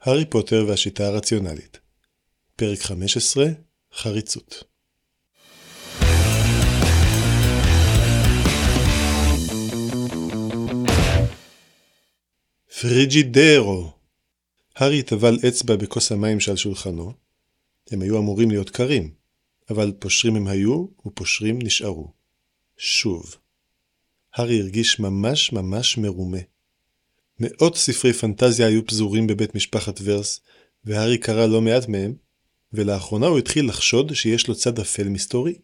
הארי פוטר והשיטה הרציונלית פרק 15 חריצות פריג'ידרו הארי טבל אצבע בכוס המים שעל שולחנו. הם היו אמורים להיות קרים, אבל פושרים הם היו, ופושרים נשארו. שוב. הארי הרגיש ממש ממש מרומה. מאות ספרי פנטזיה היו פזורים בבית משפחת ורס, והארי קרא לא מעט מהם, ולאחרונה הוא התחיל לחשוד שיש לו צד אפל מסתורי.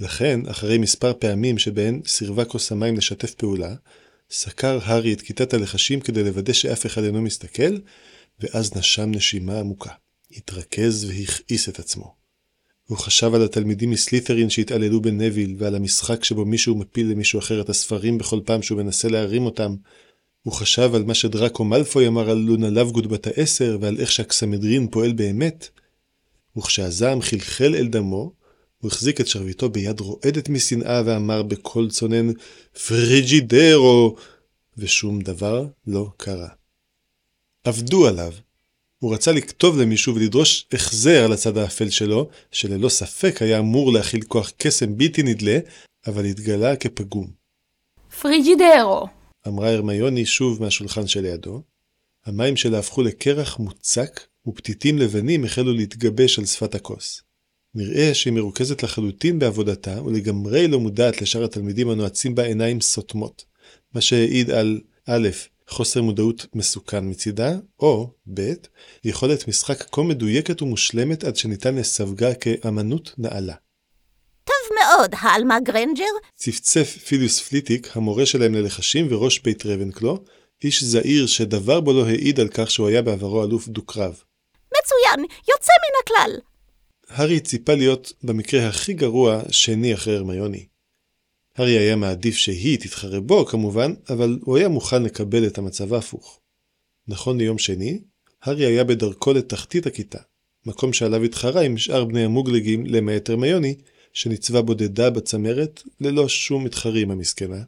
לכן, אחרי מספר פעמים שבהן סירבה כוס המים לשתף פעולה, סקר הארי את כיתת הלחשים כדי לוודא שאף אחד אינו מסתכל, ואז נשם נשימה עמוקה. התרכז והכעיס את עצמו. הוא חשב על התלמידים מסלית'רין שהתעללו בנביל, ועל המשחק שבו מישהו מפיל למישהו אחר את הספרים בכל פעם שהוא מנסה להרים אותם. הוא חשב על מה שדראקו מלפוי אמר על לונה לבגוד בת העשר, ועל איך שהקסמדרין פועל באמת. וכשהזעם חלחל אל דמו, הוא החזיק את שרביטו ביד רועדת משנאה ואמר בקול צונן פריג'ידרו, ושום דבר לא קרה. עבדו עליו. הוא רצה לכתוב למישהו ולדרוש החזר על הצד האפל שלו, שללא ספק היה אמור להכיל כוח קסם בלתי נדלה, אבל התגלה כפגום. פריג'ידרו. אמרה הרמיוני שוב מהשולחן שלידו. המים שלה הפכו לקרח מוצק, ופתיתים לבנים החלו להתגבש על שפת הכוס. נראה שהיא מרוכזת לחלוטין בעבודתה, ולגמרי לא מודעת לשאר התלמידים הנועצים בה עיניים סותמות, מה שהעיד על א', חוסר מודעות מסוכן מצידה, או ב', יכולת משחק כה מדויקת ומושלמת עד שניתן לסווגה כאמנות נעלה. טוב מאוד, העלמה גריינג'ר. צפצף פיליוס פליטיק, המורה שלהם ללחשים וראש בית רייבנקלו, איש זעיר שדבר בו לא העיד על כך שהוא היה בעברו אלוף דו-קרב. מצוין, יוצא מן הכלל. הארי ציפה להיות, במקרה הכי גרוע, שני אחרי הרמיוני. הארי היה מעדיף שהיא תתחרה בו כמובן, אבל הוא היה מוכן לקבל את המצב ההפוך. נכון ליום שני, הארי היה בדרכו לתחתית הכיתה, מקום שעליו התחרה עם שאר בני המוגלגים למעט הרמיוני, שניצבה בודדה בצמרת, ללא שום מתחרים המסכנה.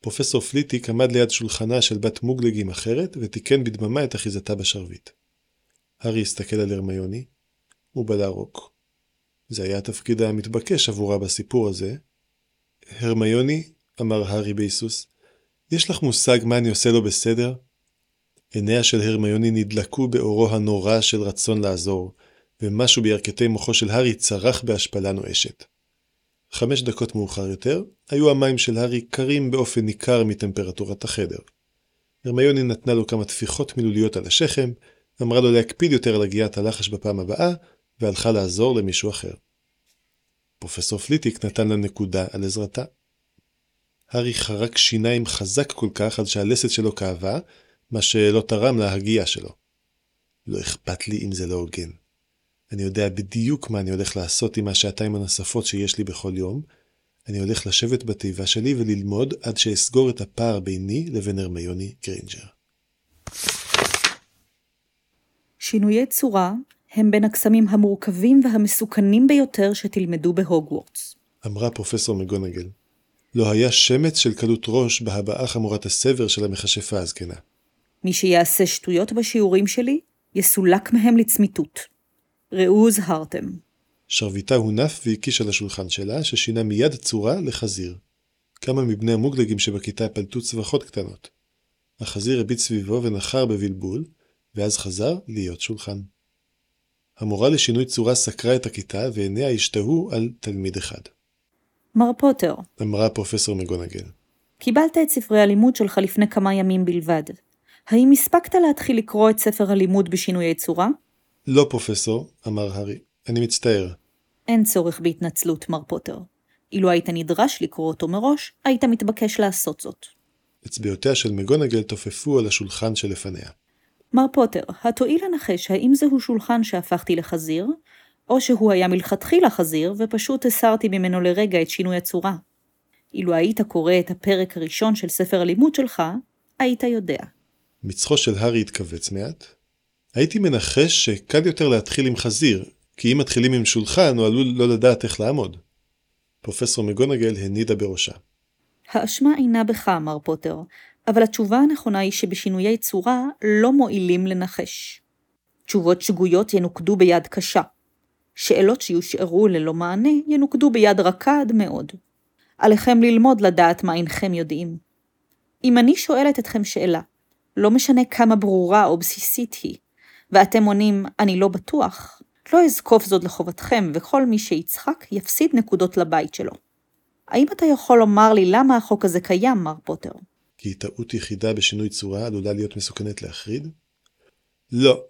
פרופסור פליטיק עמד ליד שולחנה של בת מוגלגים אחרת, ותיקן בדממה את אחיזתה בשרביט. הארי הסתכל על הרמיוני, הוא בלע רוק. זה היה התפקיד המתבקש עבורה בסיפור הזה, הרמיוני, אמר הארי בהיסוס, יש לך מושג מה אני עושה לא בסדר? עיניה של הרמיוני נדלקו באורו הנורא של רצון לעזור, ומשהו בירכתי מוחו של הארי צרח בהשפלה נואשת. חמש דקות מאוחר יותר, היו המים של הארי קרים באופן ניכר מטמפרטורת החדר. הרמיוני נתנה לו כמה טפיחות מילוליות על השכם, אמרה לו להקפיד יותר על הגיית הלחש בפעם הבאה, והלכה לעזור למישהו אחר. פרופסור פליטיק נתן לה נקודה על עזרתה. הארי חרק שיניים חזק כל כך עד שהלסת שלו כאבה, מה שלא תרם להגייה שלו. לא אכפת לי אם זה לא הוגן. אני יודע בדיוק מה אני הולך לעשות עם השעתיים הנוספות שיש לי בכל יום. אני הולך לשבת בתיבה שלי וללמוד עד שאסגור את הפער ביני לבין הרמיוני גריינג'ר. שינויי צורה הם בין הקסמים המורכבים והמסוכנים ביותר שתלמדו בהוגוורטס. אמרה פרופסור מגונגל. לא היה שמץ של קלות ראש בהבעה חמורת הסבר של המכשפה הזקנה. מי שיעשה שטויות בשיעורים שלי, יסולק מהם לצמיתות. ראו הוזהרתם. שרביטה הונף והקיש על השולחן שלה, ששינה מיד צורה לחזיר. כמה מבני המוגלגים שבכיתה פלטו צווחות קטנות. החזיר הביט סביבו ונחר בבלבול, ואז חזר להיות שולחן. המורה לשינוי צורה סקרה את הכיתה ועיניה השתהו על תלמיד אחד. מר פוטר, אמרה פרופסור מגונגל. קיבלת את ספרי הלימוד שלך לפני כמה ימים בלבד. האם הספקת להתחיל לקרוא את ספר הלימוד בשינויי צורה? לא פרופסור, אמר הארי. אני מצטער. אין צורך בהתנצלות, מר פוטר. אילו היית נדרש לקרוא אותו מראש, היית מתבקש לעשות זאת. אצבעותיה של מגונגל תופפו על השולחן שלפניה. מר פוטר, התואיל לנחש האם זהו שולחן שהפכתי לחזיר, או שהוא היה מלכתחילה חזיר ופשוט הסרתי ממנו לרגע את שינוי הצורה. אילו היית קורא את הפרק הראשון של ספר הלימוד שלך, היית יודע. מצחו של הארי התכווץ מעט. הייתי מנחש שקל יותר להתחיל עם חזיר, כי אם מתחילים עם שולחן הוא עלול לא לדעת איך לעמוד. פרופסור מגונגל הנידה בראשה. האשמה אינה בך, מר פוטר. אבל התשובה הנכונה היא שבשינויי צורה לא מועילים לנחש. תשובות שגויות ינוקדו ביד קשה. שאלות שיושארו ללא מענה ינוקדו ביד רכה עד מאוד. עליכם ללמוד לדעת מה אינכם יודעים. אם אני שואלת אתכם שאלה, לא משנה כמה ברורה או בסיסית היא, ואתם עונים אני לא בטוח, לא אזקוף זאת לחובתכם, וכל מי שיצחק יפסיד נקודות לבית שלו. האם אתה יכול לומר לי למה החוק הזה קיים, מר פוטר? כי טעות יחידה בשינוי צורה עלולה להיות מסוכנת להחריד? לא.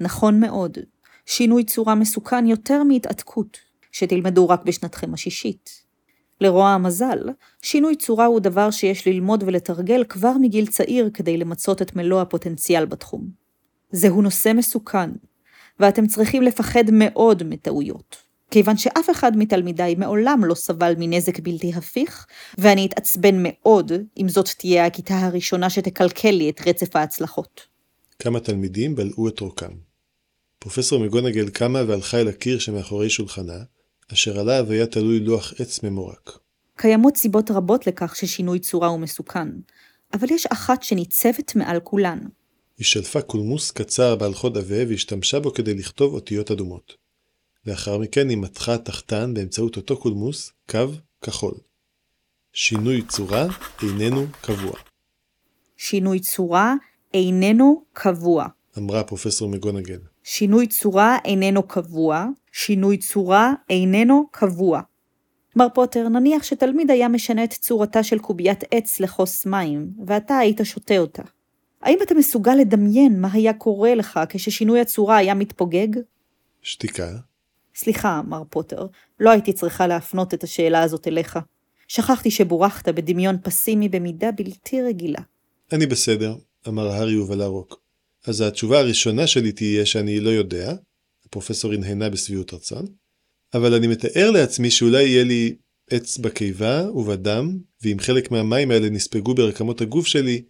נכון מאוד. שינוי צורה מסוכן יותר מהתעתקות, שתלמדו רק בשנתכם השישית. לרוע המזל, שינוי צורה הוא דבר שיש ללמוד ולתרגל כבר מגיל צעיר כדי למצות את מלוא הפוטנציאל בתחום. זהו נושא מסוכן, ואתם צריכים לפחד מאוד מטעויות. כיוון שאף אחד מתלמידיי מעולם לא סבל מנזק בלתי הפיך, ואני אתעצבן מאוד אם זאת תהיה הכיתה הראשונה שתקלקל לי את רצף ההצלחות. כמה תלמידים בלעו את רוקם. פרופסור מגונגל קמה והלכה אל הקיר שמאחורי שולחנה, אשר עליו היה תלוי לוח עץ ממורק. קיימות סיבות רבות לכך ששינוי צורה הוא מסוכן, אבל יש אחת שניצבת מעל כולן. היא שלפה קולמוס קצר בעל חוד עבה והשתמשה בו כדי לכתוב אותיות אדומות. לאחר מכן היא מתחה תחתן באמצעות אותו קולמוס קו כחול. שינוי צורה איננו קבוע. שינוי צורה איננו קבוע. אמרה פרופסור מגונגל. שינוי צורה איננו קבוע, שינוי צורה איננו קבוע. מר פוטר, נניח שתלמיד היה משנה את צורתה של קוביית עץ לכוס מים, ואתה היית שותה אותה. האם אתה מסוגל לדמיין מה היה קורה לך כששינוי הצורה היה מתפוגג? שתיקה. סליחה, מר פוטר, לא הייתי צריכה להפנות את השאלה הזאת אליך. שכחתי שבורכת בדמיון פסימי במידה בלתי רגילה. אני בסדר, אמר הארי ובלע רוק. אז התשובה הראשונה שלי תהיה שאני לא יודע, הפרופסור הנהנה בשביעות רצון, אבל אני מתאר לעצמי שאולי יהיה לי עץ בקיבה ובדם, ואם חלק מהמים האלה נספגו ברקמות הגוף שלי,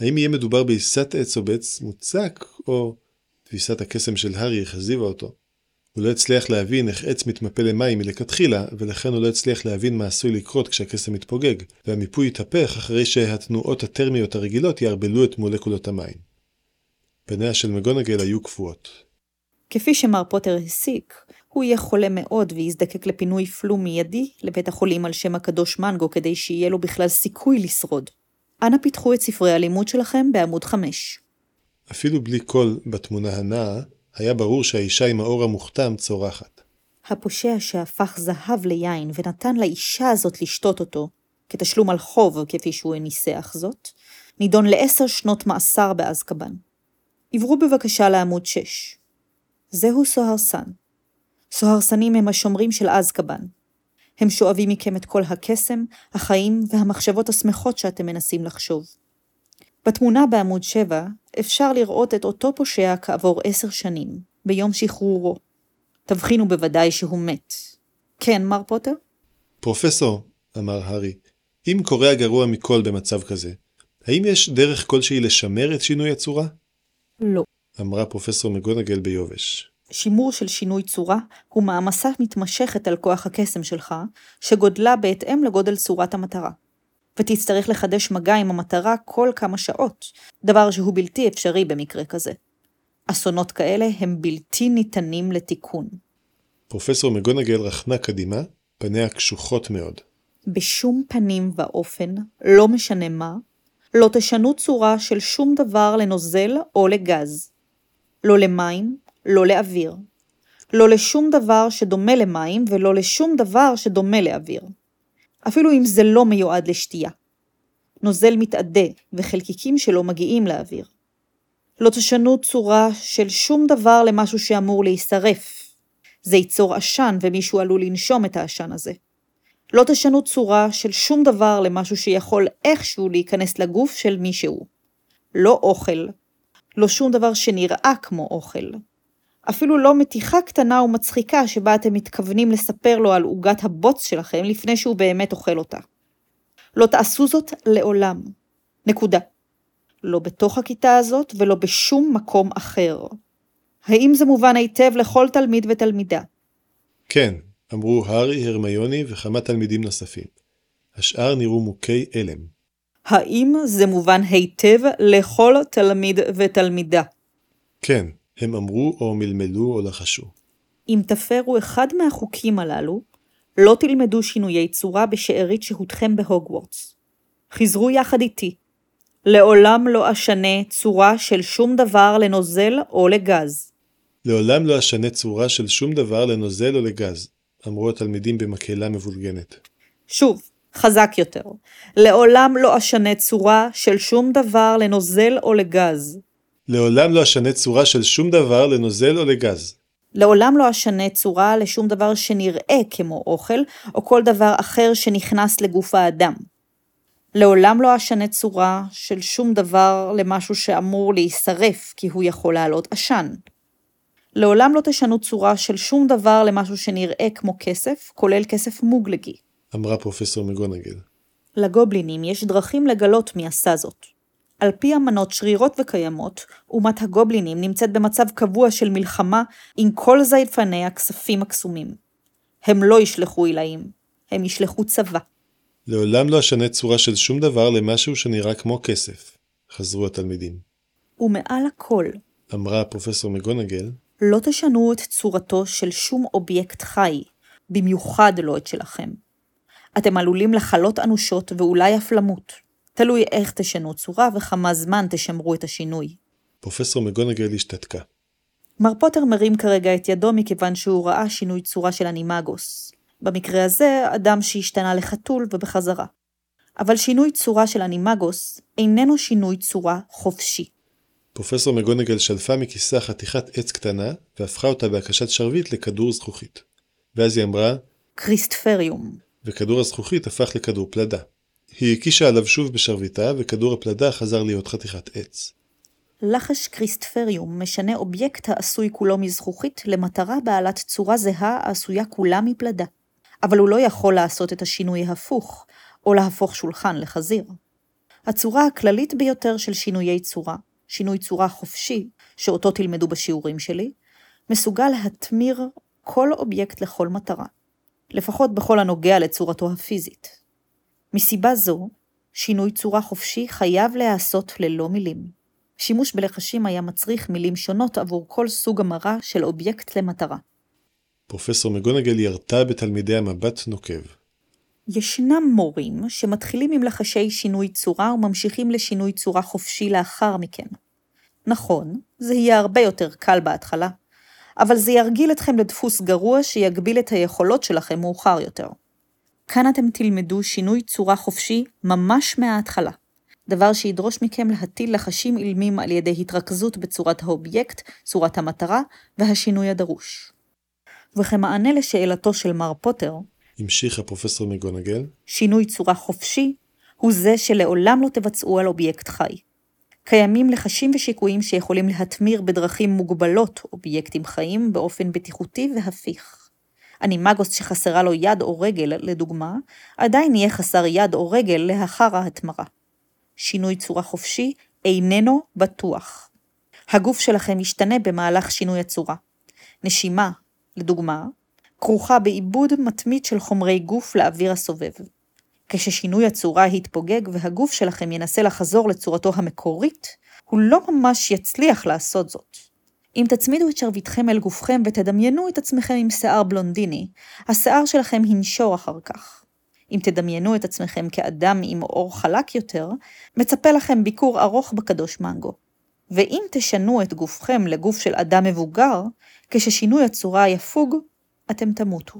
האם יהיה מדובר בעיסת עץ או בעץ מוצק, או תפיסת הקסם של הארי החזיבה אותו. הוא לא הצליח להבין איך עץ מתמפה למים מלכתחילה, ולכן הוא לא הצליח להבין מה עשוי לקרות כשהקסם מתפוגג, והמיפוי יתהפך אחרי שהתנועות הטרמיות הרגילות יערבלו את מולקולות המים. פניה של מגונגל היו קפואות. כפי שמר פוטר הסיק, הוא יהיה חולה מאוד ויזדקק לפינוי פלום מיידי לבית החולים על שם הקדוש מנגו כדי שיהיה לו בכלל סיכוי לשרוד. אנא פיתחו את ספרי הלימוד שלכם בעמוד 5. אפילו בלי קול בתמונה הנעה, היה ברור שהאישה עם העור המוכתם צורחת. הפושע שהפך זהב ליין ונתן לאישה הזאת לשתות אותו, כתשלום על חוב כפי שהוא ניסח זאת, נידון לעשר שנות מאסר באזקבן. עברו בבקשה לעמוד 6. זהו סוהרסן. סוהרסנים הם השומרים של אזקבן. הם שואבים מכם את כל הקסם, החיים והמחשבות השמחות שאתם מנסים לחשוב. בתמונה בעמוד 7 אפשר לראות את אותו פושע כעבור עשר שנים, ביום שחרורו. תבחינו בוודאי שהוא מת. כן, מר פוטר? פרופסור, אמר הארי, אם קורה הגרוע מכל במצב כזה, האם יש דרך כלשהי לשמר את שינוי הצורה? לא. אמרה פרופסור מגונגל ביובש. שימור של שינוי צורה הוא מעמסה מתמשכת על כוח הקסם שלך, שגודלה בהתאם לגודל צורת המטרה. ותצטרך לחדש מגע עם המטרה כל כמה שעות, דבר שהוא בלתי אפשרי במקרה כזה. אסונות כאלה הם בלתי ניתנים לתיקון. פרופסור מגונגל רכנה קדימה, פניה קשוחות מאוד. בשום פנים ואופן, לא משנה מה, לא תשנו צורה של שום דבר לנוזל או לגז. לא למים, לא לאוויר. לא לשום דבר שדומה למים ולא לשום דבר שדומה לאוויר. אפילו אם זה לא מיועד לשתייה. נוזל מתאדה וחלקיקים שלו מגיעים לאוויר. לא תשנו צורה של שום דבר למשהו שאמור להישרף. זה ייצור עשן ומישהו עלול לנשום את העשן הזה. לא תשנו צורה של שום דבר למשהו שיכול איכשהו להיכנס לגוף של מישהו. לא אוכל, לא שום דבר שנראה כמו אוכל. אפילו לא מתיחה קטנה ומצחיקה שבה אתם מתכוונים לספר לו על עוגת הבוץ שלכם לפני שהוא באמת אוכל אותה. לא תעשו זאת לעולם. נקודה. לא בתוך הכיתה הזאת ולא בשום מקום אחר. האם זה מובן היטב לכל תלמיד ותלמידה? כן, אמרו הארי, הרמיוני וכמה תלמידים נוספים. השאר נראו מוכי הלם. האם זה מובן היטב לכל תלמיד ותלמידה? כן, הם אמרו או מלמלו או לחשו. אם תפרו אחד מהחוקים הללו, לא תלמדו שינויי צורה בשארית שהותכם בהוגוורטס. חזרו יחד איתי. לעולם לא אשנה צורה של שום דבר לנוזל או לגז. לעולם לא אשנה צורה של שום דבר לנוזל או לגז, אמרו התלמידים במקהלה מבולגנת. שוב, חזק יותר. לעולם לא אשנה צורה של שום דבר לנוזל או לגז. לעולם לא אשנה צורה של שום דבר לנוזל או לגז. לעולם לא אשנה צורה לשום דבר שנראה כמו אוכל, או כל דבר אחר שנכנס לגוף האדם. לעולם לא אשנה צורה של שום דבר למשהו שאמור להישרף, כי הוא יכול להעלות עשן. לעולם לא תשנו צורה של שום דבר למשהו שנראה כמו כסף, כולל כסף מוגלגי. אמרה פרופסור מגונגל. לגובלינים יש דרכים לגלות מי עשה זאת. על פי אמנות שרירות וקיימות, אומת הגובלינים נמצאת במצב קבוע של מלחמה עם כל זייפני הכספים הקסומים. הם לא ישלחו עילאים, הם ישלחו צבא. לעולם לא אשנה צורה של שום דבר למשהו שנראה כמו כסף, חזרו התלמידים. ומעל הכל, אמרה פרופסור מגונגל, לא תשנו את צורתו של שום אובייקט חי, במיוחד לא את שלכם. אתם עלולים לחלות אנושות ואולי אף למות. תלוי איך תשנו צורה וכמה זמן תשמרו את השינוי. פרופסור מגונגל השתתקה. מר פוטר מרים כרגע את ידו מכיוון שהוא ראה שינוי צורה של אנימגוס. במקרה הזה, אדם שהשתנה לחתול ובחזרה. אבל שינוי צורה של אנימגוס איננו שינוי צורה חופשי. פרופסור מגונגל שלפה מכיסה חתיכת עץ קטנה, והפכה אותה בהקשת שרביט לכדור זכוכית. ואז היא אמרה, קריסטפריום. וכדור הזכוכית הפך לכדור פלדה. היא הקישה עליו שוב בשרביטה, וכדור הפלדה חזר להיות חתיכת עץ. לחש קריסטפריום משנה אובייקט העשוי כולו מזכוכית למטרה בעלת צורה זהה העשויה כולה מפלדה. אבל הוא לא יכול לעשות את השינוי הפוך, או להפוך שולחן לחזיר. הצורה הכללית ביותר של שינויי צורה, שינוי צורה חופשי, שאותו תלמדו בשיעורים שלי, מסוגל להתמיר כל אובייקט לכל מטרה, לפחות בכל הנוגע לצורתו הפיזית. מסיבה זו, שינוי צורה חופשי חייב להיעשות ללא מילים. שימוש בלחשים היה מצריך מילים שונות עבור כל סוג המרה של אובייקט למטרה. פרופסור מגונגל ירתה בתלמידיה מבט נוקב. ישנם מורים שמתחילים עם לחשי שינוי צורה וממשיכים לשינוי צורה חופשי לאחר מכן. נכון, זה יהיה הרבה יותר קל בהתחלה, אבל זה ירגיל אתכם לדפוס גרוע שיגביל את היכולות שלכם מאוחר יותר. כאן אתם תלמדו שינוי צורה חופשי ממש מההתחלה, דבר שידרוש מכם להטיל לחשים אילמים על ידי התרכזות בצורת האובייקט, צורת המטרה והשינוי הדרוש. וכמענה לשאלתו של מר פוטר, המשיכה פרופסור מגונגל, שינוי צורה חופשי הוא זה שלעולם לא תבצעו על אובייקט חי. קיימים לחשים ושיקויים שיכולים להתמיר בדרכים מוגבלות אובייקטים חיים באופן בטיחותי והפיך. אנימגוס שחסרה לו יד או רגל, לדוגמה, עדיין יהיה חסר יד או רגל לאחר ההתמרה. שינוי צורה חופשי איננו בטוח. הגוף שלכם ישתנה במהלך שינוי הצורה. נשימה, לדוגמה, כרוכה בעיבוד מתמיד של חומרי גוף לאוויר הסובב. כששינוי הצורה יתפוגג והגוף שלכם ינסה לחזור לצורתו המקורית, הוא לא ממש יצליח לעשות זאת. אם תצמידו את שרביטכם אל גופכם ותדמיינו את עצמכם עם שיער בלונדיני, השיער שלכם ינשור אחר כך. אם תדמיינו את עצמכם כאדם עם עור חלק יותר, מצפה לכם ביקור ארוך בקדוש מנגו. ואם תשנו את גופכם לגוף של אדם מבוגר, כששינוי הצורה יפוג, אתם תמותו.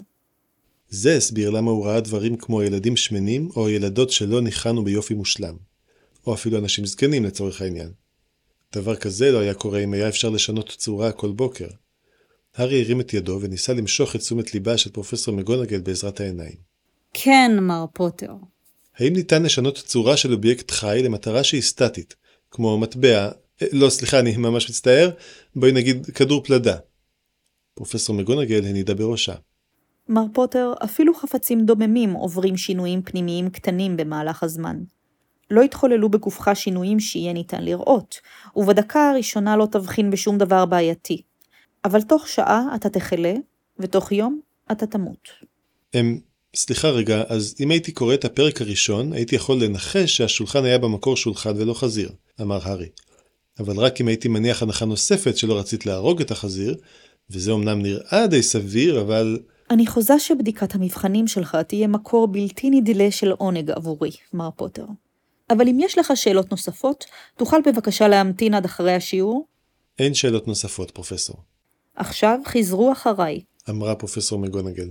זה הסביר למה הוא ראה דברים כמו ילדים שמנים או ילדות שלא ניחנו ביופי מושלם. או אפילו אנשים זקנים לצורך העניין. דבר כזה לא היה קורה אם היה אפשר לשנות צורה כל בוקר. הארי הרים את ידו וניסה למשוך את תשומת ליבה של פרופסור מגונגל בעזרת העיניים. כן, מר פוטר. האם ניתן לשנות צורה של אובייקט חי למטרה שהיא סטטית, כמו מטבע, אה, לא סליחה אני ממש מצטער, בואי נגיד כדור פלדה. פרופסור מגונגל הנידה בראשה. מר פוטר, אפילו חפצים דוממים עוברים שינויים פנימיים קטנים במהלך הזמן. לא יתחוללו בגופך שינויים שיהיה ניתן לראות, ובדקה הראשונה לא תבחין בשום דבר בעייתי. אבל תוך שעה אתה תחלה, ותוך יום אתה תמות. הם, סליחה רגע, אז אם הייתי קורא את הפרק הראשון, הייתי יכול לנחש שהשולחן היה במקור שולחן ולא חזיר, אמר הארי. אבל רק אם הייתי מניח הנחה נוספת שלא רצית להרוג את החזיר, וזה אמנם נראה די סביר, אבל... אני חוזה שבדיקת המבחנים שלך תהיה מקור בלתי נדלה של עונג עבורי, מר פוטר. אבל אם יש לך שאלות נוספות, תוכל בבקשה להמתין עד אחרי השיעור? אין שאלות נוספות, פרופסור. עכשיו חזרו אחריי. אמרה פרופסור מגונגל.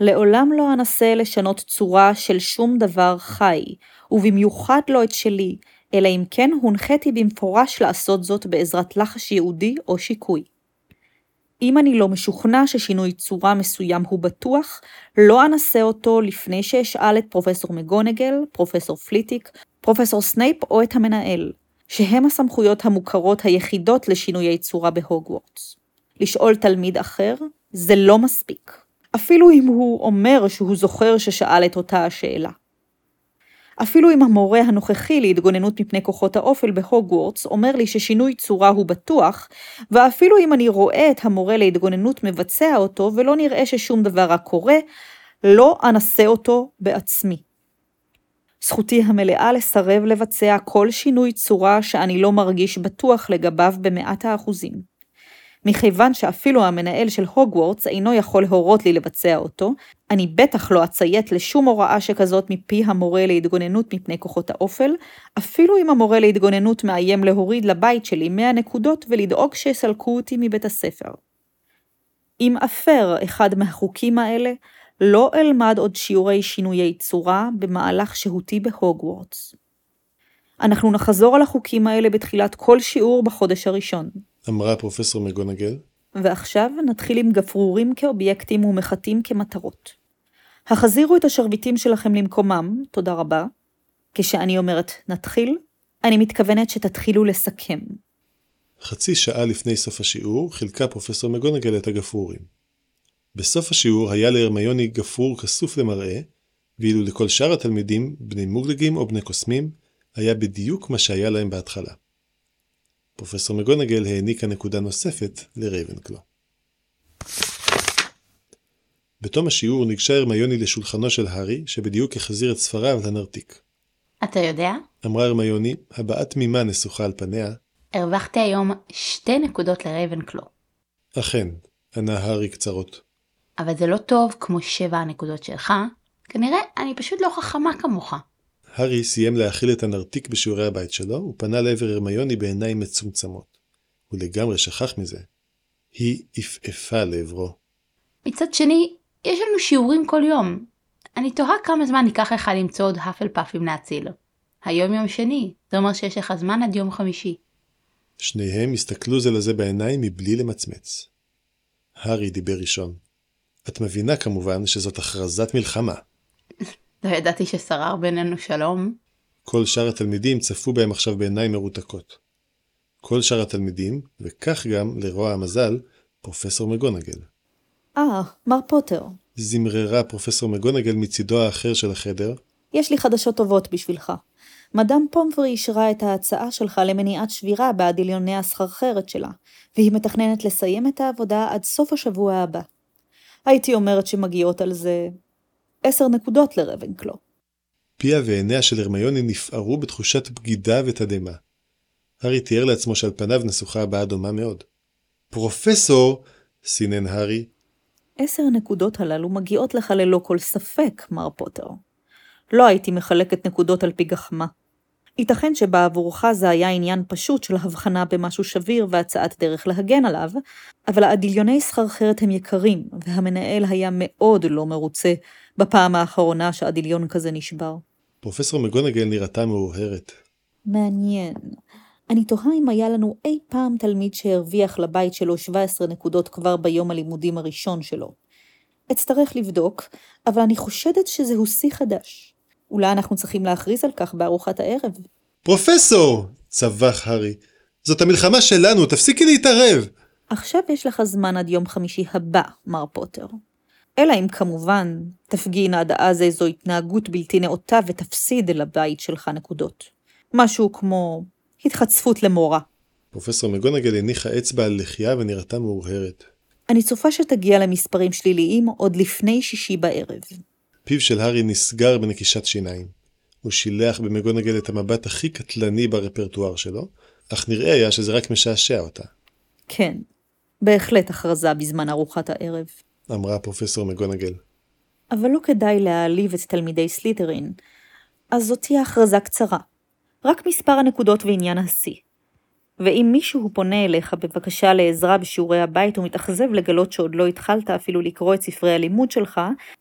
לעולם לא אנסה לשנות צורה של שום דבר חי, ובמיוחד לא את שלי, אלא אם כן הונחיתי במפורש לעשות זאת בעזרת לחש ייעודי או שיקוי. אם אני לא משוכנע ששינוי צורה מסוים הוא בטוח, לא אנסה אותו לפני שאשאל את פרופסור מגונגל, פרופסור פליטיק, פרופסור סנייפ או את המנהל, שהם הסמכויות המוכרות היחידות לשינויי צורה בהוגוורטס. לשאול תלמיד אחר זה לא מספיק, אפילו אם הוא אומר שהוא זוכר ששאל את אותה השאלה. אפילו אם המורה הנוכחי להתגוננות מפני כוחות האופל בהוגוורטס אומר לי ששינוי צורה הוא בטוח, ואפילו אם אני רואה את המורה להתגוננות מבצע אותו ולא נראה ששום דבר רע קורה, לא אנסה אותו בעצמי. זכותי המלאה לסרב לבצע כל שינוי צורה שאני לא מרגיש בטוח לגביו במאת האחוזים. מכיוון שאפילו המנהל של הוגוורטס אינו יכול להורות לי לבצע אותו, אני בטח לא אציית לשום הוראה שכזאת מפי המורה להתגוננות מפני כוחות האופל, אפילו אם המורה להתגוננות מאיים להוריד לבית שלי 100 נקודות ולדאוג שיסלקו אותי מבית הספר. אם אפר אחד מהחוקים האלה, לא אלמד עוד שיעורי שינויי צורה במהלך שהותי בהוגוורטס. אנחנו נחזור על החוקים האלה בתחילת כל שיעור בחודש הראשון. אמרה פרופסור מגונגל. ועכשיו נתחיל עם גפרורים כאובייקטים ומחטים כמטרות. החזירו את השרביטים שלכם למקומם, תודה רבה. כשאני אומרת נתחיל, אני מתכוונת שתתחילו לסכם. חצי שעה לפני סוף השיעור חילקה פרופסור מגונגל את הגפרורים. בסוף השיעור היה להרמיוני גפרור כסוף למראה, ואילו לכל שאר התלמידים, בני מוגלגים או בני קוסמים, היה בדיוק מה שהיה להם בהתחלה. פרופסור מגונגל העניקה נקודה נוספת לרייבנקלו. בתום השיעור ניגשה הרמיוני לשולחנו של הארי, שבדיוק החזיר את ספריו לנרתיק. אתה יודע? אמרה הרמיוני, הבעת תמימה נסוכה על פניה. הרווחתי היום שתי נקודות לרייבנקלו. אכן, ענה הארי קצרות. אבל זה לא טוב כמו שבע הנקודות שלך, כנראה אני פשוט לא חכמה כמוך. הארי סיים להאכיל את הנרתיק בשיעורי הבית שלו, ופנה לעבר הרמיוני בעיניים מצומצמות. הוא לגמרי שכח מזה. היא עפעפה לעברו. מצד שני, יש לנו שיעורים כל יום. אני תוהה כמה זמן ייקח לך למצוא עוד האפל פאפים להציל. היום יום שני, זה אומר שיש לך זמן עד יום חמישי. שניהם הסתכלו זה לזה בעיניים מבלי למצמץ. הארי דיבר ראשון. את מבינה כמובן שזאת הכרזת מלחמה. לא ידעתי ששרר בינינו שלום. כל שאר התלמידים צפו בהם עכשיו בעיניים מרותקות. כל שאר התלמידים, וכך גם, לרוע המזל, פרופסור מגונגל. אה, מר פוטר. זמררה פרופסור מגונגל מצידו האחר של החדר. יש לי חדשות טובות בשבילך. מדאם פומפרי אישרה את ההצעה שלך למניעת שבירה בעד עליוני הסחרחרת שלה, והיא מתכננת לסיים את העבודה עד סוף השבוע הבא. הייתי אומרת שמגיעות על זה עשר נקודות לרבנקלו. פיה ועיניה של הרמיוני נפערו בתחושת בגידה ותדהמה. הארי תיאר לעצמו שעל פניו נסוכה הבעה דומה מאוד. פרופסור! סינן הארי. עשר הנקודות הללו מגיעות לך ללא כל ספק, מר פוטר. לא הייתי מחלקת נקודות על פי גחמה. ייתכן שבעבורך זה היה עניין פשוט של הבחנה במשהו שביר והצעת דרך להגן עליו, אבל הדיליוני סחרחרת הם יקרים, והמנהל היה מאוד לא מרוצה בפעם האחרונה שהדיליון כזה נשבר. פרופסור מגונגל נראתה מאוהרת. מעניין. אני תוהה אם היה לנו אי פעם תלמיד שהרוויח לבית שלו 17 נקודות כבר ביום הלימודים הראשון שלו. אצטרך לבדוק, אבל אני חושדת שזהו שיא חדש. אולי אנחנו צריכים להכריז על כך בארוחת הערב. פרופסור! צווח הארי. זאת המלחמה שלנו, תפסיקי להתערב! עכשיו יש לך זמן עד יום חמישי הבא, מר פוטר. אלא אם כמובן תפגין עד אז איזו התנהגות בלתי נאותה ותפסיד לבית שלך נקודות. משהו כמו התחצפות למורה. פרופסור מגונגל הניחה אצבע על לחייה ונראתה מאוהרת. אני צופה שתגיע למספרים שליליים עוד לפני שישי בערב. פיו של הארי נסגר בנקישת שיניים. הוא שילח במגונגל את המבט הכי קטלני ברפרטואר שלו, אך נראה היה שזה רק משעשע אותה. כן, בהחלט הכרזה בזמן ארוחת הערב. אמרה פרופסור מגונגל. אבל לא כדאי להעליב את תלמידי סליטרין, אז זאת תהיה הכרזה קצרה. רק מספר הנקודות ועניין השיא. ואם מישהו פונה אליך בבקשה לעזרה בשיעורי הבית ומתאכזב לגלות שעוד לא התחלת אפילו לקרוא את ספרי הלימוד שלך,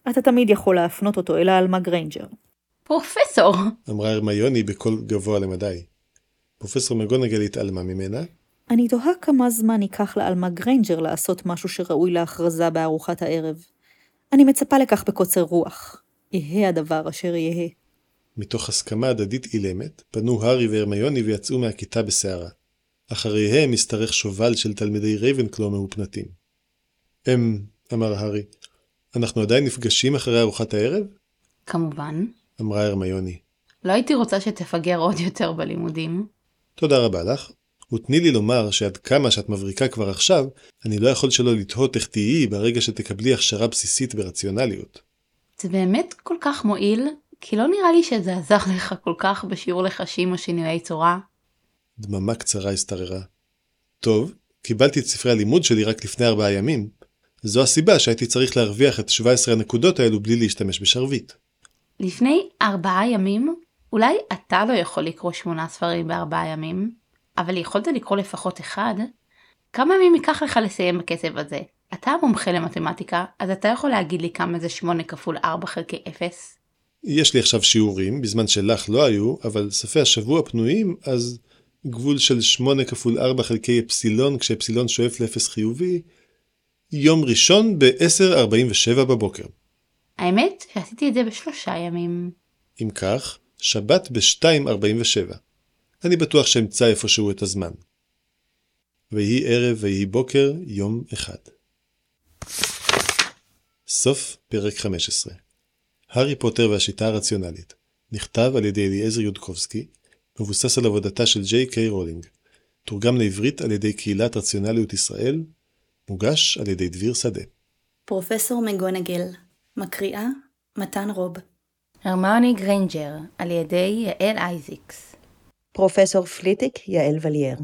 אתה תמיד יכול להפנות אותו אל העלמה גריינג'ר. פרופסור! אמרה הרמיוני בקול גבוה למדי. פרופסור מגונגל התעלמה ממנה, אני תוהה כמה זמן ייקח לעלמה גריינג'ר לעשות משהו שראוי להכרזה בארוחת הערב. אני מצפה לכך בקוצר רוח. יהא הדבר אשר יהא. מתוך הסכמה הדדית אילמת, פנו הארי והרמיוני ויצאו מהכיתה בסערה. אחריהם השתרך שובל של תלמידי רייבנקלו מהופנטים. הם, אמר הארי, אנחנו עדיין נפגשים אחרי ארוחת הערב? כמובן. אמרה הרמיוני. לא הייתי רוצה שתפגר עוד יותר בלימודים. תודה רבה לך. ותני לי לומר שעד כמה שאת מבריקה כבר עכשיו, אני לא יכול שלא לתהות איך תהיי ברגע שתקבלי הכשרה בסיסית ברציונליות. זה באמת כל כך מועיל, כי לא נראה לי שזה עזר לך כל כך בשיעור לחשים או שינויי צורה. דממה קצרה השתררה. טוב, קיבלתי את ספרי הלימוד שלי רק לפני ארבעה ימים. זו הסיבה שהייתי צריך להרוויח את 17 הנקודות האלו בלי להשתמש בשרביט. לפני ארבעה ימים, אולי אתה לא יכול לקרוא שמונה ספרים בארבעה ימים, אבל יכולת לקרוא לפחות אחד. כמה ימים ייקח לך לסיים בקצב הזה? אתה מומחה למתמטיקה, אז אתה יכול להגיד לי כמה זה 8 כפול 4 חלקי 0? יש לי עכשיו שיעורים, בזמן שלך לא היו, אבל ספי השבוע פנויים, אז גבול של 8 כפול 4 חלקי אפסילון, כשאפסילון שואף לאפס חיובי, יום ראשון ב-10.47 בבוקר. האמת שעשיתי את זה בשלושה ימים. אם כך, שבת ב-2.47. אני בטוח שאמצא איפשהו את הזמן. ויהי ערב ויהי בוקר, יום אחד. סוף פרק 15 הארי פוטר והשיטה הרציונלית נכתב על ידי אליעזר יודקובסקי, מבוסס על עבודתה של ג'יי קיי רולינג. תורגם לעברית על ידי קהילת רציונליות ישראל, מוגש על ידי דביר שדה. פרופסור מגונגל, מקריאה מתן רוב. הרמיוני גריינג'ר, על ידי יעל אייזיקס. פרופסור פליטיק יעל ולייר